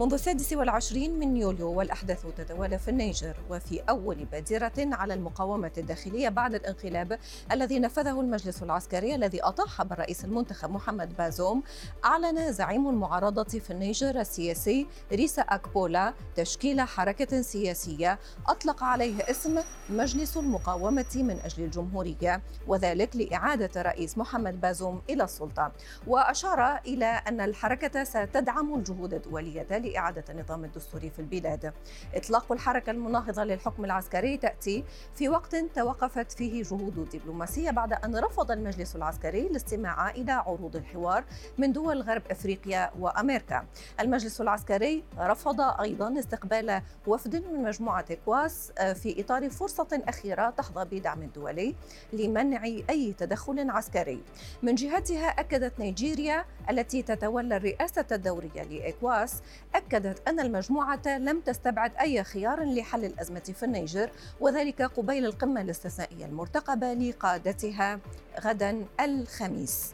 منذ السادس والعشرين من يوليو والأحداث تتوالى في النيجر وفي أول بادرة على المقاومة الداخلية بعد الانقلاب الذي نفذه المجلس العسكري الذي أطاح بالرئيس المنتخب محمد بازوم أعلن زعيم المعارضة في النيجر السياسي ريسا أكبولا تشكيل حركة سياسية أطلق عليه اسم مجلس المقاومة من أجل الجمهورية وذلك لإعادة الرئيس محمد بازوم إلى السلطة. وأشار إلى أن الحركة ستدعم الجهود الدولية لإعادة النظام الدستوري في البلاد. إطلاق الحركة المناهضة للحكم العسكري تأتي في وقت توقفت فيه جهود دبلوماسية بعد أن رفض المجلس العسكري الاستماع إلى عروض الحوار من دول غرب أفريقيا وأمريكا. المجلس العسكري رفض أيضا استقبال وفد من مجموعة إكواس آه، في إطار فرصة أخيرة تحظى بدعم دولي لمنع أي تدخل عسكري. من جهتها أكدت نيجيريا التي تتولى الرئاسة الدورية لإكواس أكدت أن المجموعة لم تستبعد أي خيار لحل الأزمة في النيجر وذلك قبيل القمة الاستثنائية المرتقبة لقادتها غدا الخميس.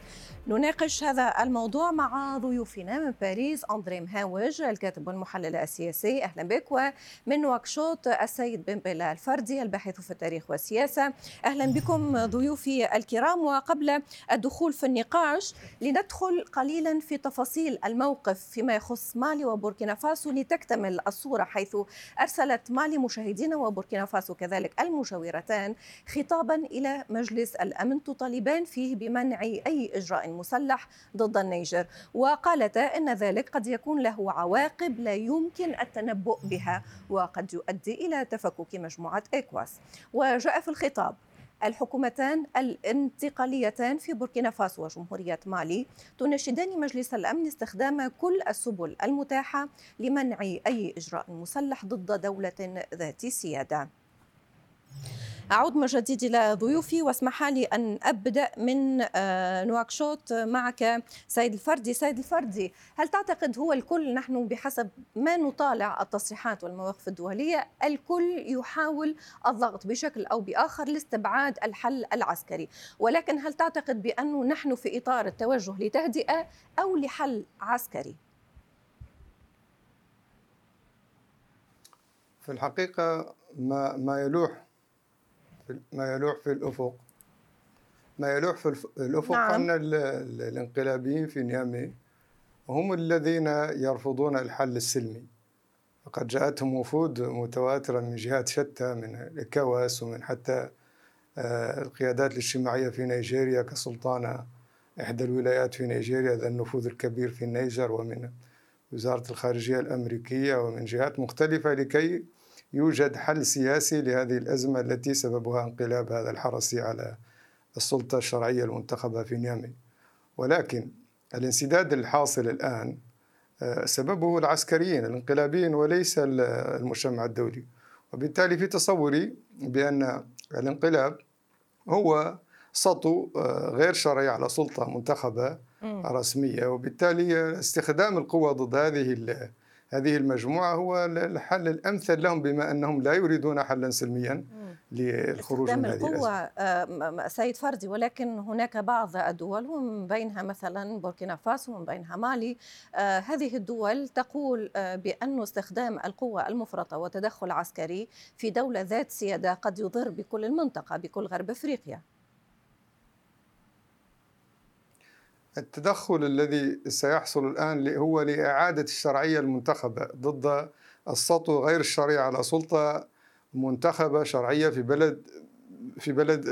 نناقش هذا الموضوع مع ضيوفنا من باريس أندري مهاوج الكاتب والمحلل السياسي. أهلا بك. ومن واكشوط السيد بن بلا الفردي الباحث في التاريخ والسياسة. أهلا بكم ضيوفي الكرام. وقبل الدخول في النقاش لندخل قليلا في تفاصيل الموقف فيما يخص مالي وبوركينا فاسو لتكتمل الصورة حيث أرسلت مالي مشاهدين وبوركينا فاسو كذلك المجاورتان خطابا إلى مجلس الأمن تطالبان فيه بمنع أي إجراء مسلح ضد النيجر وقالتا إن ذلك قد يكون له عواقب لا يمكن التنبؤ بها وقد يؤدي إلى تفكك مجموعة إيكواس. وجاء في الخطاب الحكومتان الانتقاليتان في بوركينا فاسو وجمهورية مالي تناشدان مجلس الأمن استخدام كل السبل المتاحة لمنع أي إجراء مسلح ضد دولة ذات سيادة. أعود من جديد إلى ضيوفي واسمح لي أن أبدأ من آه، نواكشوط معك سيد الفردي سيد الفردي هل تعتقد هو الكل نحن بحسب ما نطالع التصريحات والمواقف الدولية الكل يحاول الضغط بشكل أو بآخر لاستبعاد الحل العسكري ولكن هل تعتقد بأنه نحن في إطار التوجه لتهدئة أو لحل عسكري؟ في الحقيقة ما ما يلوح ما يلوح في الأفق. ما يلوح في الأفق نعم. أن الانقلابيين في نيامي هم الذين يرفضون الحل السلمي. فقد جاءتهم وفود متواترة من جهات شتى من إيكواس ومن حتى آه، القيادات الاجتماعية في نيجيريا كسلطان إحدى الولايات في نيجيريا ذا النفوذ الكبير في النيجر ومن وزارة الخارجية الأمريكية ومن جهات مختلفة لكي يوجد حل سياسي لهذه الأزمة التي سببها انقلاب هذا الحرسي على السلطة الشرعية المنتخبة في نيامي. ولكن الانسداد الحاصل الآن آه، سببه العسكريين الانقلابيين وليس المجتمع الدولي. وبالتالي في تصوري بأن الانقلاب هو سطو آه، غير شرعي على سلطة منتخبة رسمية. وبالتالي استخدام القوة ضد هذه هذه المجموعة هو الحل الأمثل لهم بما أنهم لا يريدون حلا سلميا للخروج من هذه القوة آه، سيد فردي ولكن هناك بعض الدول ومن بينها مثلا بوركينا فاسو ومن بينها مالي آه، هذه الدول تقول آه، بأن استخدام القوة المفرطة وتدخل عسكري في دولة ذات سيادة قد يضر بكل المنطقة بكل غرب أفريقيا. التدخل الذي سيحصل الآن هو لإعادة الشرعية المنتخبة ضد السطو غير الشرعي على سلطة منتخبة شرعية في بلد في بلد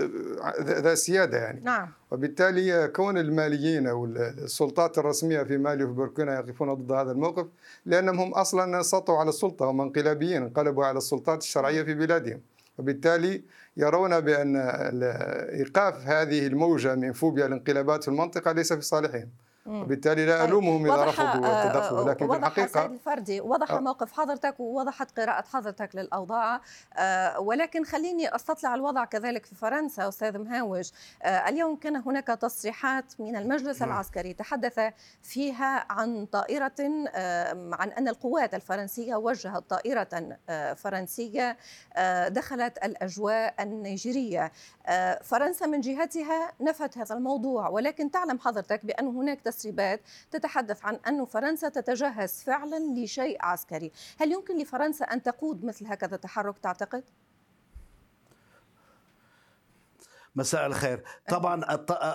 ذا سيادة يعني. نعم. وبالتالي كون الماليين أو السلطات الرسمية في مالي وفي بوركينا يقفون ضد هذا الموقف لأنهم هم أصلا سطوا على السلطة هم انقلابيين انقلبوا على السلطات الشرعية في بلادهم. وبالتالي يرون بأن إيقاف هذه الموجة من فوبيا الانقلابات في المنطقة ليس في صالحهم. وبالتالي لا طيب، ألومهم إذا رفضوا آه، التدخل. ولكن في الحقيقة الفردي وضح موقف حضرتك ووضحت قراءة حضرتك للأوضاع. ولكن خليني أستطلع الوضع كذلك في فرنسا أستاذ مهاوج. اليوم كان هناك تصريحات من المجلس نعم. العسكري تحدث فيها عن طائرة عن أن القوات الفرنسية وجهت طائرة آه، فرنسية آه، دخلت الأجواء النيجيرية. فرنسا من جهتها نفت هذا الموضوع. ولكن تعلم حضرتك بأن هناك تسريبات تتحدث عن أن فرنسا تتجهز فعلا لشيء عسكري. هل يمكن لفرنسا أن تقود مثل هكذا تحرك تعتقد؟ مساء الخير. طبعا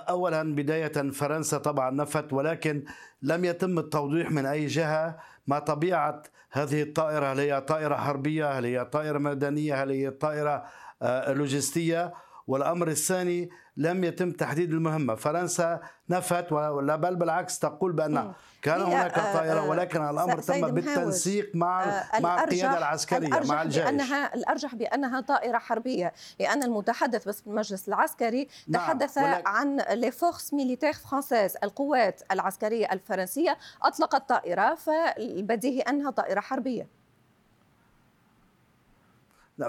اولا بداية فرنسا طبعا نفت ولكن لم يتم التوضيح من أي جهة ما طبيعة هذه الطائرة. هل هي طائرة حربية؟ هل هي طائرة مدنية؟ هل هي طائرة آه، لوجستية؟ والأمر الثاني لم يتم تحديد المهمة. فرنسا نفت ولا بل بالعكس تقول بأن كان هناك آه، طائرة آه، ولكن الأمر تم بالتنسيق مع آه، مع القيادة العسكرية مع الجيش. بأنها الأرجح بأنها طائرة حربية لأن المتحدث باسم المجلس العسكري نعم، تحدث ولكن عن les forces militaires françaises القوات العسكرية الفرنسية أطلقت طائرة فالبديهي أنها طائرة حربية.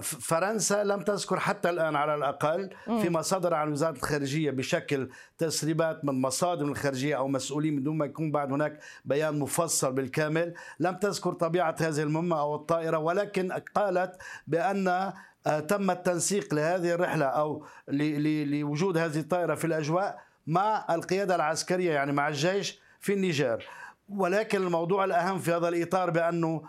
فرنسا لم تذكر حتى الآن على الأقل فيما صدر عن وزارة الخارجية بشكل تسريبات من مصادر الخارجية أو مسؤولين من دون ما يكون بعد هناك بيان مفصل بالكامل. لم تذكر طبيعة هذه المهمة أو الطائرة ولكن قالت بأن آه، تم التنسيق لهذه الرحلة أو لوجود هذه الطائرة في الأجواء مع القيادة العسكرية يعني مع الجيش في النيجر. ولكن الموضوع الأهم في هذا الإطار بأنه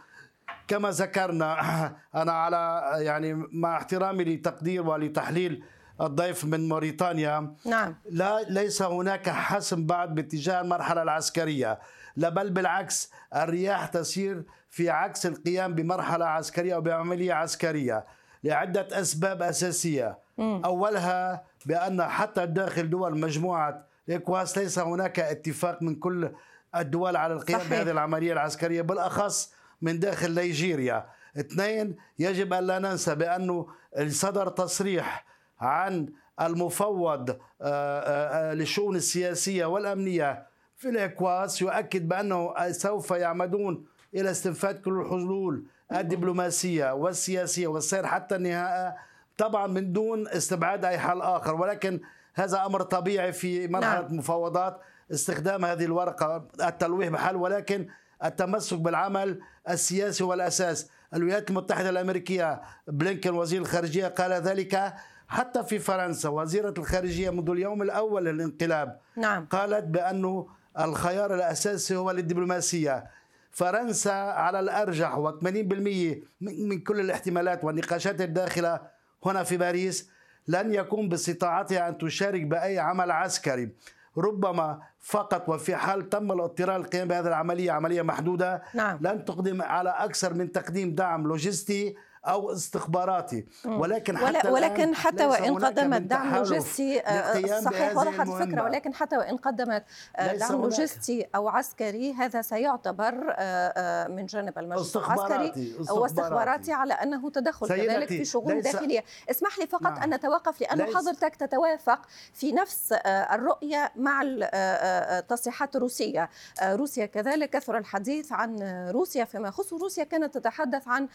كما ذكرنا أنا على يعني مع احترامي لتقدير ولتحليل الضيف من موريتانيا نعم لا ليس هناك حسم بعد باتجاه المرحلة العسكرية لا بل بالعكس الرياح تسير في عكس القيام بمرحلة عسكرية أو بعملية عسكرية لعدة أسباب أساسية م. أولها بأن حتى داخل دول مجموعة الإيكواس ليس هناك اتفاق من كل الدول على القيام صحيح. بهذه العملية العسكرية بالأخص من داخل نيجيريا. اثنين يجب أن لا ننسى بأنه صدر تصريح عن المفوض آه، آه، آه، للشؤون السياسية والأمنية في الإكواس يؤكد بأنه سوف يعمدون إلى استنفاد كل الحلول الدبلوماسية والسياسية والسير حتى النهاية طبعا من دون استبعاد أي حل آخر. ولكن هذا أمر طبيعي في مرحلة نعم. مفاوضات استخدام هذه الورقة التلويح بحل. ولكن التمسك بالعمل السياسي والأساس. الولايات المتحدة الأمريكية بلينكن وزير الخارجية قال ذلك حتى في فرنسا. وزيرة الخارجية منذ اليوم الأول للانقلاب نعم. قالت بانه الخيار الأساسي هو الدبلوماسيه فرنسا على الأرجح و80% من كل الاحتمالات والنقاشات الداخلة هنا في باريس لن يكون باستطاعتها أن تشارك بأي عمل عسكري. ربما فقط وفي حال تم الاضطرار للقيام بهذه العملية عملية محدودة نعم. لن تقدم على أكثر من تقديم دعم لوجستي أو استخباراتي. ولكن حتى ولكن حتى وإن قدمت دعم لوجستي آه، صحيح وضحت الفكرة. ولكن حتى وإن قدمت آه، دعم لوجستي أو عسكري هذا سيعتبر آه، من جانب المجلس العسكري واستخباراتي على أنه تدخل كذلك في شؤون داخلية. اسمح لي فقط نعم. أن نتوقف لأن حضرتك تتوافق في نفس الرؤية مع التصريحات الروسيه روسيا كذلك كثر الحديث عن روسيا فيما يخص روسيا كانت تتحدث عن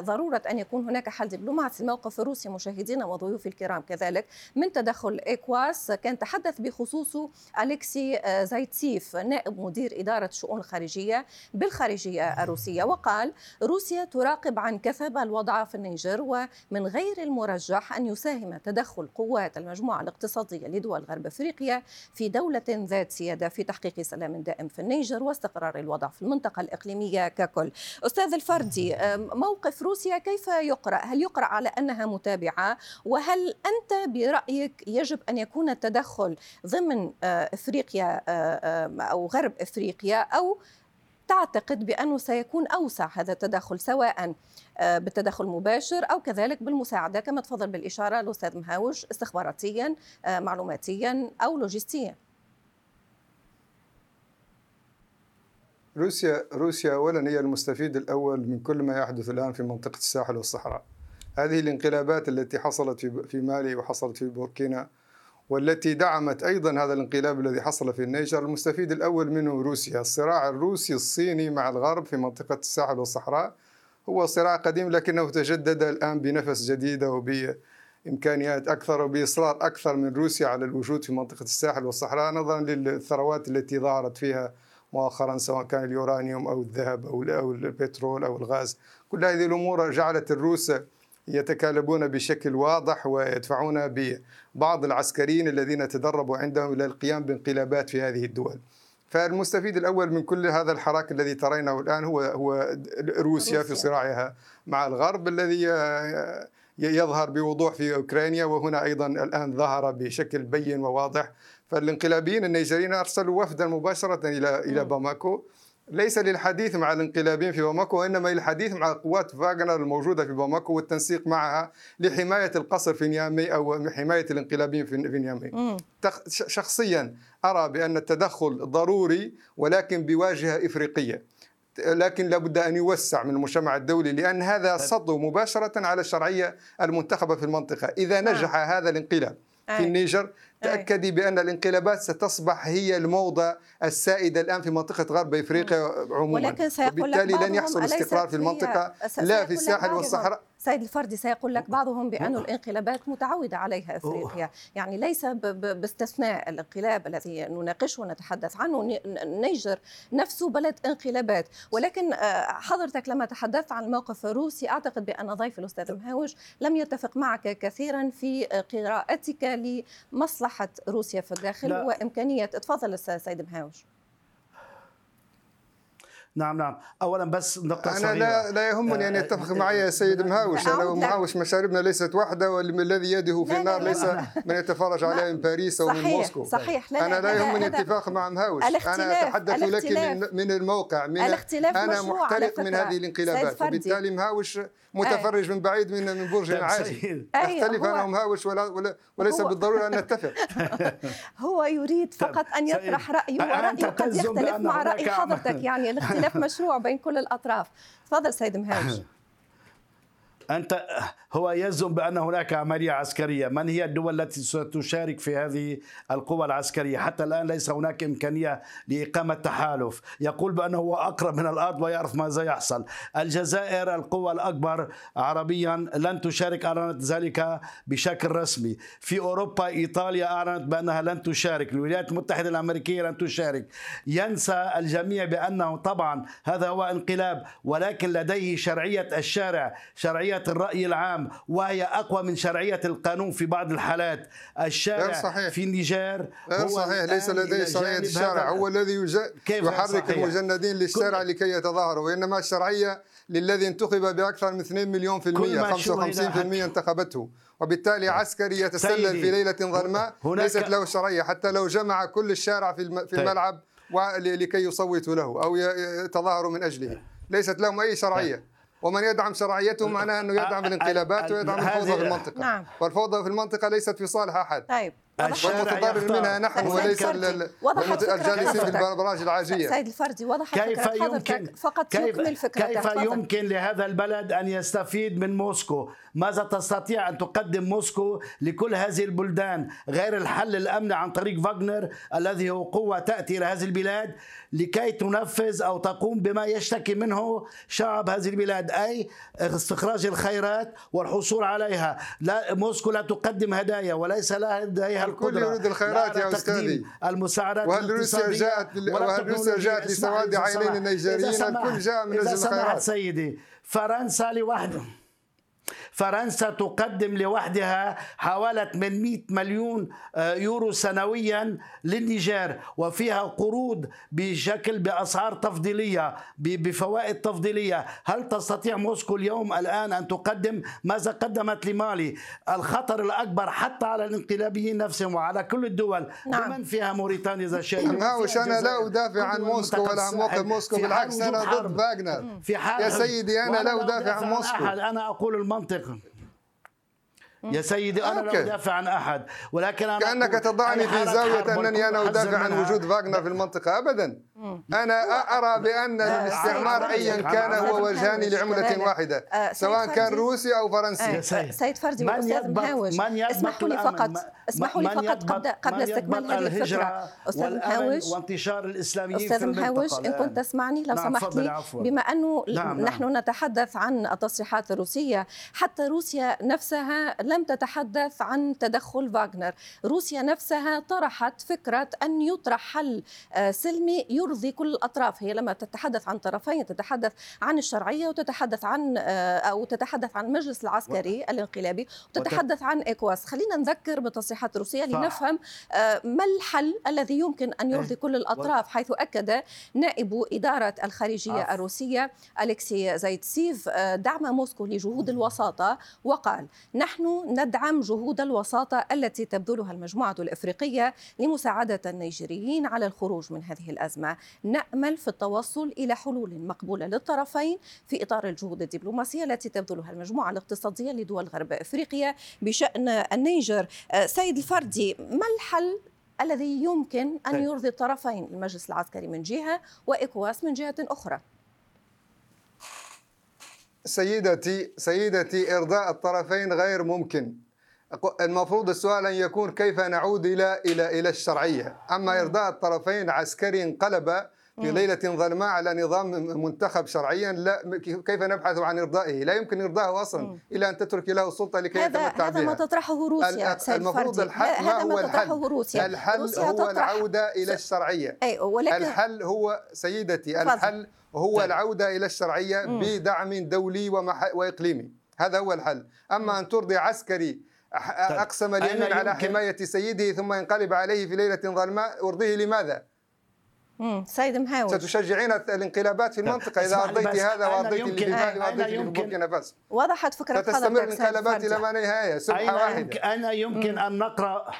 ضرورة أن يكون هناك حل دبلوماسي الموقف الروسي مشاهدينا وضيوفي الكرام. كذلك من تدخل إيكواس كان تحدث بخصوصه أليكسي زايتسيف نائب مدير إدارة الشؤون الخارجية بالخارجية الروسية وقال روسيا تراقب عن كثب الوضع في النيجر ومن غير المرجح أن يساهم تدخل قوات المجموعة الاقتصادية لدول غرب أفريقيا في دولة ذات سيادة في تحقيق سلام دائم في النيجر واستقرار الوضع في المنطقة الإقليمية ككل. أستاذ الفردي موقف روسيا كيف كيف يقرأ؟ هل يقرأ على أنها متابعة؟ وهل أنت برأيك يجب أن يكون التدخل ضمن آه، إفريقيا آه، أو غرب إفريقيا أو تعتقد بأنه سيكون أوسع هذا التدخل سواء آه، بالتدخل المباشر أو كذلك بالمساعدة كما تفضل بالإشارة الأستاذ مهاوش استخباراتيا معلوماتيا أو لوجستيا روسيا روسيا اولا هي المستفيد الأول من كل ما يحدث الآن في منطقة الساحل والصحراء. هذه الانقلابات التي حصلت في في مالي وحصلت في بوركينا والتي دعمت أيضا هذا الانقلاب الذي حصل في النيجر المستفيد الأول منه روسيا الصراع الروسي الصيني مع الغرب في منطقة الساحل والصحراء هو صراع قديم لكنه تجدد الآن بنفس جديد وبإمكانيات أكثر وبإصرار أكثر من روسيا على الوجود في منطقة الساحل والصحراء نظرا للثروات التي ظهرت فيها مؤخرا سواء كان اليورانيوم أو الذهب أو أو البترول أو الغاز كل هذه الأمور جعلت الروس يتكالبون بشكل واضح ويدفعون ببعض العسكريين الذين تدربوا عندهم إلى القيام بانقلابات في هذه الدول. فالمستفيد الأول من كل هذا الحراك الذي ترينه الآن هو هو روسيا في صراعها مع الغرب الذي يظهر بوضوح في أوكرانيا وهنا أيضا الآن ظهر بشكل بين وواضح فالانقلابيين النيجريين أرسلوا وفدا مباشرة إلى إلى باماكو. ليس للحديث مع الانقلابيين في باماكو وإنما للحديث مع قوات فاغنر الموجودة في باماكو والتنسيق معها لحماية القصر في نيامي أو حماية الانقلابيين في نيامي. شخصيا أرى بأن التدخل ضروري ولكن بواجهة إفريقية. لكن لابد أن يوسع من المجتمع الدولي لأن هذا صد مباشرة على الشرعية المنتخبة في المنطقة، إذا نجح هذا الانقلاب في النيجر تأكدي بأن الانقلابات ستصبح هي الموضة السائدة الآن في منطقة غرب إفريقيا عموما. وبالتالي لن يحصل استقرار في المنطقة؟ لا في الساحل والصحراء. سيد الفردي سيقول لك بعضهم بأن الانقلابات متعودة عليها أفريقيا يعني ليس باستثناء الانقلاب الذي نناقشه ونتحدث عنه النيجر نفسه بلد انقلابات. ولكن آه، حضرتك لما تحدثت عن الموقف الروسي أعتقد بأن ضيف الأستاذ مهاوش لم يتفق معك كثيرا في قراءتك لمصلحة روسيا في الداخل لا. وإمكانية تفضل سيد مهاوش نعم نعم. اولا بس نقطة أنا لا لا يهمني أن آه، يتفق معي يا سيد مهاوش أنا ومهاوش مشاربنا ليست واحدة والذي يده في النار ليس من يتفرج عليها من باريس أو من موسكو. صحيح. لا أنا لا يهمني اتفاق مع مهاوش. أنا أتحدث لك من, من الموقع من أنا محترق من هذه الانقلابات وبالتالي مهاوش متفرج من بعيد من من برج عالي اختلف أنا ومهاوش ولا, ولا وليس بالضرورة أن نتفق. هو يريد فقط أن يطرح رايه ورايه قد يختلف مع رأي حضرتك يعني الاختلاف مشروع بين كل الأطراف. تفضل سيد مهاوش. أنت هو يزعم بأن هناك عملية عسكرية. من هي الدول التي ستشارك في هذه القوى العسكرية؟ حتى الآن ليس هناك إمكانية لإقامة تحالف. يقول بأنه هو أقرب من الأرض ويعرف ماذا يحصل الجزائر القوة الأكبر عربيا لن تشارك أعلنت ذلك بشكل رسمي. في أوروبا إيطاليا أعلنت بأنها لن تشارك. الولايات المتحدة الأمريكية لن تشارك. ينسى الجميع بأنه طبعا هذا هو انقلاب ولكن لديه شرعية الشارع شرعية الرأي العام وهي أقوى من شرعية القانون في بعض الحالات. الشارع صحيح. في النيجر غير صحيح. ليس لديه شرعية الشارع هو الذي يحرك المجندين للشارع لكي يتظاهروا وإنما الشرعية للذي انتخب بأكثر من 2 مليون في المية 55% انتخبته. وبالتالي عسكري يتسلل في ليلة ظلماء ليست له شرعية. حتى لو جمع كل الشارع في في الملعب لكي يصوتوا له أو يتظاهروا من أجله. ليست لهم أي شرعية. ومن يدعم شرعيته معناه أنه يدعم الانقلابات ويدعم الفوضى في المنطقة. نعم. والفوضى في المنطقة ليست في صالح أحد. طيب. والمتضرر منها نحن وليس الجالسين في البراج العاجيه سيد الفردي وضحت كيف يمكن فقط كيف يكمل فكرتك كيف يمكن لهذا البلد أن يستفيد من موسكو؟ ماذا تستطيع أن تقدم موسكو لكل هذه البلدان غير الحل الامني عن طريق فاغنر الذي هو قوة تأتي إلى هذه البلاد لكي تنفذ أو تقوم بما يشتكي منه شعب هذه البلاد أي استخراج الخيرات والحصول عليها. لا موسكو لا تقدم هدايا وليس لديها الكل يريد الخيرات يا أستاذي. المساعدات وهل روسيا جاءت وهل روسيا جاءت لسواد عينين النيجيريين الكل جاء من أجل الخيرات. سيدي فرنسا لوحده فرنسا تقدم لوحدها حوالي من 100 مليون آه، يورو سنويا للنيجر وفيها قروض بشكل بأسعار تفضيلية بفوائد تفضيلية. هل تستطيع موسكو اليوم الآن أن تقدم ماذا قدمت لمالي؟ الخطر الأكبر حتى على الانقلابيين نفسهم وعلى كل الدول. نعم. بمن فيها موريتانيا إذا شئت؟ ماوش أنا لا أدافع عن موسكو ولا عن موقف موسكو بالعكس أنا ضد فاغنر في حال يا سيدي أنا لا أدافع عن موسكو. أنا أقول المنطق man tegen. يا سيدي أنا لا ادافع عن احد ولكن أنا كانك تضعني في زاويه انني أنا ادافع عن وجود فاغنر في المنطقة ابدا أنا ارى بان الاستعمار ايا كان هو وجهان لعمله واحدة آه، سواء كان روسي أو فرنسي آه، سيد فردي واستاذ مهاوش اسمحوا لي فقط اسمحوا لي فقط قبل قبل استكمال هذه الفكرة أستاذ مهاوش وانتشار الاسلاميين أستاذ مهاوش ان كنت تسمعني لو نعم سمحت لي بما انه نعم نحن نعم. نتحدث عن التصريحات الروسيه حتى روسيا نفسها لم تتحدث عن تدخل فاغنر روسيا نفسها طرحت فكرة أن يطرح حل آه، سلمي يرضي كل الأطراف. هي لما تتحدث عن طرفين تتحدث عن الشرعية وتتحدث عن آه، أو تتحدث عن المجلس العسكري الانقلابي وتتحدث عن ايكواس خلينا نذكر بالتصريحات الروسيه لنفهم آه، ما الحل الذي يمكن أن يرضي. كل الأطراف حيث أكد نائب إدارة الخارجية الروسية الكسي زايتسيف آه، دعم موسكو لجهود الوساطة وقال نحن ندعم جهود الوساطة التي تبذلها المجموعة الإفريقية لمساعدة النيجيريين على الخروج من هذه الأزمة. نأمل في التوصل إلى حلول مقبولة للطرفين في إطار الجهود الدبلوماسية التي تبذلها المجموعة الاقتصادية لدول غرب إفريقيا بشأن النيجر. آه، سيد الفردي ما الحل الذي يمكن أن طيب. يرضي الطرفين؟ المجلس العسكري من جهة وايكواس من جهة أخرى. سيدتي سيدتي إرضاء الطرفين غير ممكن. المفروض السؤال أن يكون كيف نعود إلى إلى إلى الشرعية. أما إرضاء الطرفين عسكري انقلب في ليلة ظلماء على نظام منتخب شرعيا لا كيف نبحث عن إرضائه لا يمكن إرضائه أصلا إلا أن تترك له السلطة لكي يتمتع بها هذا ما تطرحه روسيا المفروض الحل ما هو الحل روسيا. الحل روسيا هو العودة إلى الشرعية أي ولكن الحل هو سيدتي فضل. الحل هو طيب. العودة إلى الشرعية مم. بدعم دولي ومح... وإقليمي هذا هو الحل أما أن ترضي عسكري طيب. أقسم اليمين على حماية سيده ثم ينقلب عليه في ليلة ظلماء أرضيه لماذا؟ سيد مهاوش ستشجعين الانقلابات في المنطقة إذا أرضيت هذا وأرضيت اللي في مالي وأرضيت اللي في بوركينا فاسو وضحت فكرة ستستمر الانقلابات إلى ما نهاية؟ سبحة واحدة. أنا يمكن أن نقرأ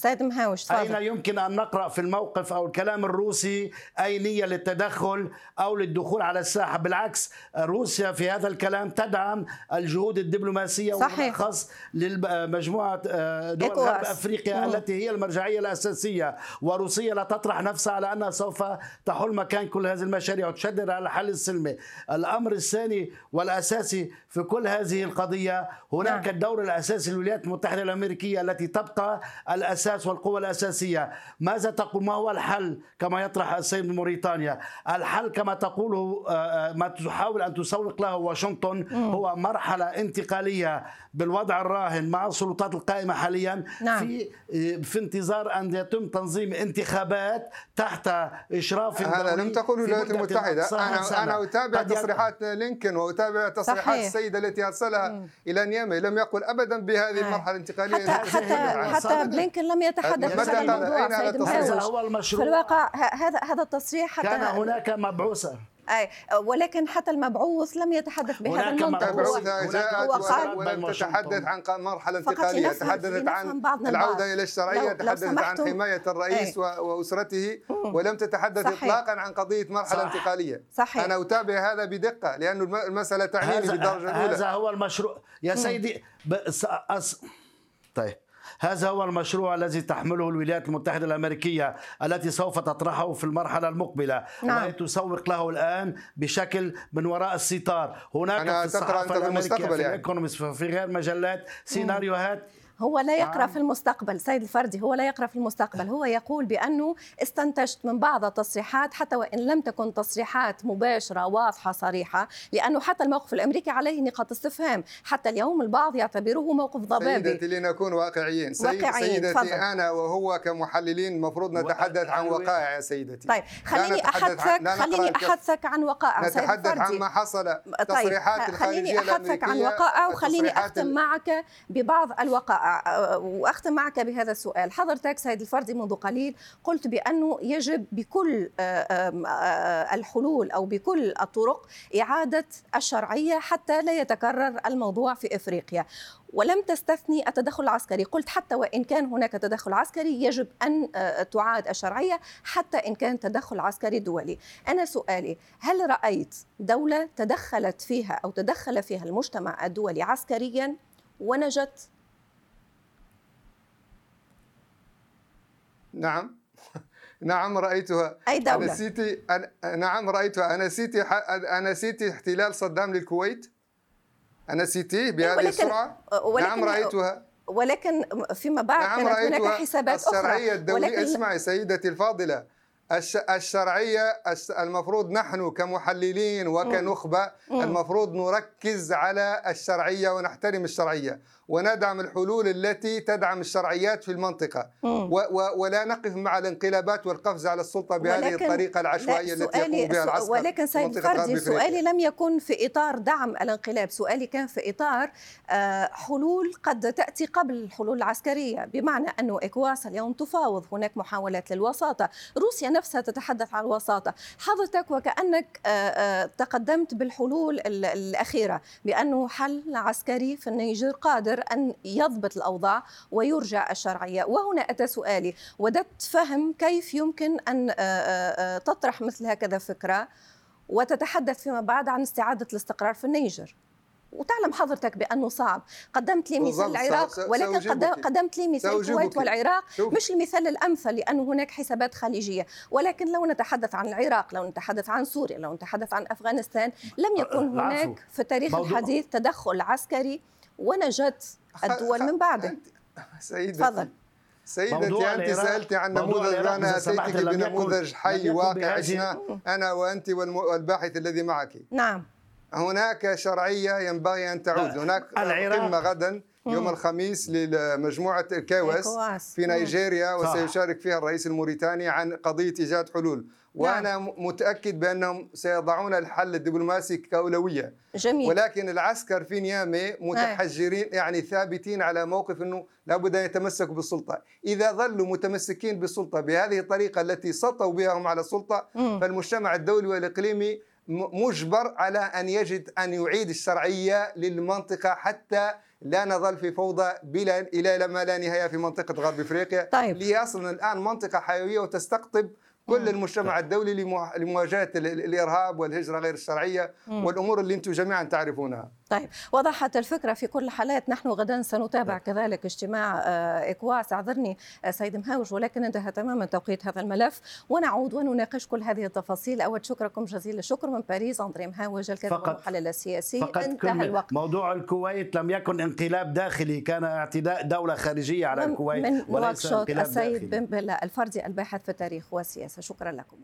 سيد مهاوش تفضل. أين يمكن أن نقرأ في الموقف أو الكلام الروسي أي نية للتدخل أو للدخول على الساحة؟ بالعكس روسيا في هذا الكلام تدعم الجهود الدبلوماسية وبالأخص لمجموعة آه، دول غرب أفريقيا مم. التي هي المرجعية الأساسية. وروسيا لا تطرح نفسها على أنها سوف تحل مكان كل هذه المشاريع وتشدد على الحل السلمي الأمر الثاني والأساسي في كل هذه القضية هناك نعم. الدور الأساسي للولايات المتحدة الأمريكية التي تبقى الأساس الأساس والقوة الأساسية. ماذا تقول؟ ما هو الحل كما يطرح السيد من موريتانيا؟ الحل كما تقوله آه، آه، ما تحاول أن تسوق له واشنطن هو مرحلة انتقالية بالوضع الراهن مع السلطات القائمة حاليا. نعم. في آه، في انتظار أن يتم تنظيم انتخابات تحت إشراف هذا لم تقل الولايات المتحدة. أنا أنا أتابع تصريحات لينكولن وأتابع تصريحات صحيح. السيدة التي أرسلها إلى نيامي. لم يقل ابدا بهذه المرحلة الانتقالية. حتى حتى, حتى بلينكن لم يتحدث عن هذا الموضوع سيد هذا هو المشروع في الواقع هذا هذا التصريح حتى كان هناك مبعوثة. أي ولكن حتى المبعوث لم يتحدث بهذا المنطق المبعوثة جاءت ولم تتحدث عن مرحلة انتقالية تحدثت عن العودة إلى الشرعية تحدثت عن حماية الرئيس وأسرته ولم تتحدث صحيح. إطلاقا عن قضية مرحلة صح. انتقالية. صحيح. أنا أتابع هذا بدقة لأن المسألة تعنيني بالدرجة الأولى. هذا هو المشروع. يا سيدي أس... طيب. هذا هو المشروع الذي تحمله الولايات المتحدة الأمريكية التي سوف تطرحه في المرحلة المقبلة نعم. وهي تسوق له الآن بشكل من وراء الستار هناك أنا في الصحافة الأمريكية في يعني. في غير مجلات سيناريوهات هو لا يقرأ في المستقبل سيد الفردي هو لا يقرأ في المستقبل. هو يقول بأنه استنتجت من بعض التصريحات حتى وإن لم تكن تصريحات مباشرة واضحة صريحة لأنه حتى الموقف الأمريكي عليه نقاط استفهام. حتى اليوم البعض يعتبره موقف ضبابي. سيدتي لنكون واقعيين. واقعيين سيدتي فضل. أنا وهو كمحللين المفروض نتحدث عن وقائع يا سيدتي. طيب خليني احدثك خليني أحدثك عن وقائع نتحدث عن ما حصل طيب تصريحات خليني أحدثك عن وقائع وخليني أختم معك ببعض الوقائع. واختم معك بهذا السؤال. حضرتك سيد الفردي منذ قليل قلت بأنه يجب بكل الحلول أو بكل الطرق إعادة الشرعية حتى لا يتكرر الموضوع في إفريقيا. ولم تستثني التدخل العسكري. قلت حتى وإن كان هناك تدخل عسكري يجب أن تعاد الشرعية حتى إن كان تدخل عسكري دولي. أنا سؤالي هل رأيت دولة تدخلت فيها أو تدخل فيها المجتمع الدولي عسكريا ونجت نعم. نعم رأيتها. أي دولة؟ نسيتي أنا نعم رأيتها. أنسيتي أنسيتي احتلال صدام للكويت. أنسيتيه بهذه ولكن السرعة. ولكن نعم رأيتها. ولكن فيما بعد نعم كانت هناك حسابات الشرعية أخرى الدولية ولكن اسمعي سيدتي الفاضلة. الش... الشرعية الش- المفروض نحن كمحللين وكنخبة المفروض نركز على الشرعية ونحترم الشرعية. وندعم الحلول التي تدعم الشرعيات في المنطقة. و... و... ولا نقف مع الانقلابات والقفز على السلطة بهذه الطريقة العشوائية التي يقوم بها العسكر ولكن سيد فردي. سؤالي لم يكن في إطار دعم الانقلاب سؤالي كان في إطار آه، حلول قد تأتي قبل الحلول العسكرية. بمعنى أنه إكواس اليوم تفاوض هناك محاولات للوساطة. روسيا نفسها تتحدث عن الوساطة حضرتك وكأنك آه، آه، تقدمت بالحلول ال- الأخيرة بأنه حل عسكري في النيجر قادر. أن يضبط الأوضاع ويرجع الشرعية وهنا أتى سؤالي وددت فهم كيف يمكن أن آه، آه، آه، تطرح مثل هكذا فكرة وتتحدث فيما بعد عن استعادة الاستقرار في النيجر وتعلم حضرتك بأنه صعب قدمت لي مثال. العراق ولكن سأجيبك. قدمت لي مثال. الكويت والعراق شوف. مش المثال الأمثل لأنه هناك حسابات خليجية ولكن لو نتحدث عن العراق لو نتحدث عن سوريا لو نتحدث عن أفغانستان لم يكن. هناك في التاريخ الحديث تدخل عسكري ونجت الدول من بعده. سيدتي تفضل. سيدتي العراق- سألتي عن نموذج لم يكن- بنموذج حي واقع أنا وأنت والم- والباحث الذي معك. نعم. هناك شرعية ينبغي أن تعود. هناك العراق- قمة غدا. يوم الخميس لمجموعة الكاوس. في. نيجيريا. وسيشارك فيها الرئيس الموريتاني عن قضية إيجاد حلول وأنا م- متأكد بأنهم سيضعون الحل الدبلوماسي كأولوية جميل ولكن العسكر في نيامي متحجرين يعني ثابتين على موقف إنه لابد أن يتمسكوا بالسلطة، إذا ظلوا متمسكين بالسلطة بهذه الطريقة التي سطوا بها هم على السلطة مم. فالمجتمع الدولي والإقليمي مجبر على أن يجد أن يعيد الشرعية للمنطقة حتى لا نظل في فوضى بلا إلى ما لا نهاية في منطقة غرب إفريقيا طيب. اللي هي أصلا الآن منطقة حيوية وتستقطب كل المجتمع الدولي لموا- لمواجهة ال- ال- الإرهاب والهجرة غير الشرعية والأمور اللي أنتم جميعا تعرفونها. طيب وضحت الفكرة في كل الحالات نحن غدا سنتابع كذلك اجتماع آه، إكواس. أعذرني آه، سيد مهاوش ولكن انتهى تماما توقيت هذا الملف. ونعود ونناقش كل هذه التفاصيل. أود شكركم جزيل الشكر من باريس أندري مهاوش الكاتب والمحلل السياسي. فقط انتهى الوقت. موضوع الكويت لم يكن انقلاب داخلي كان اعتداء دولة خارجية على الكويت من وليس انقلاب السيد داخلي. بن بلا الفردي الباحث في التاريخ والسياسة. شكرا لكم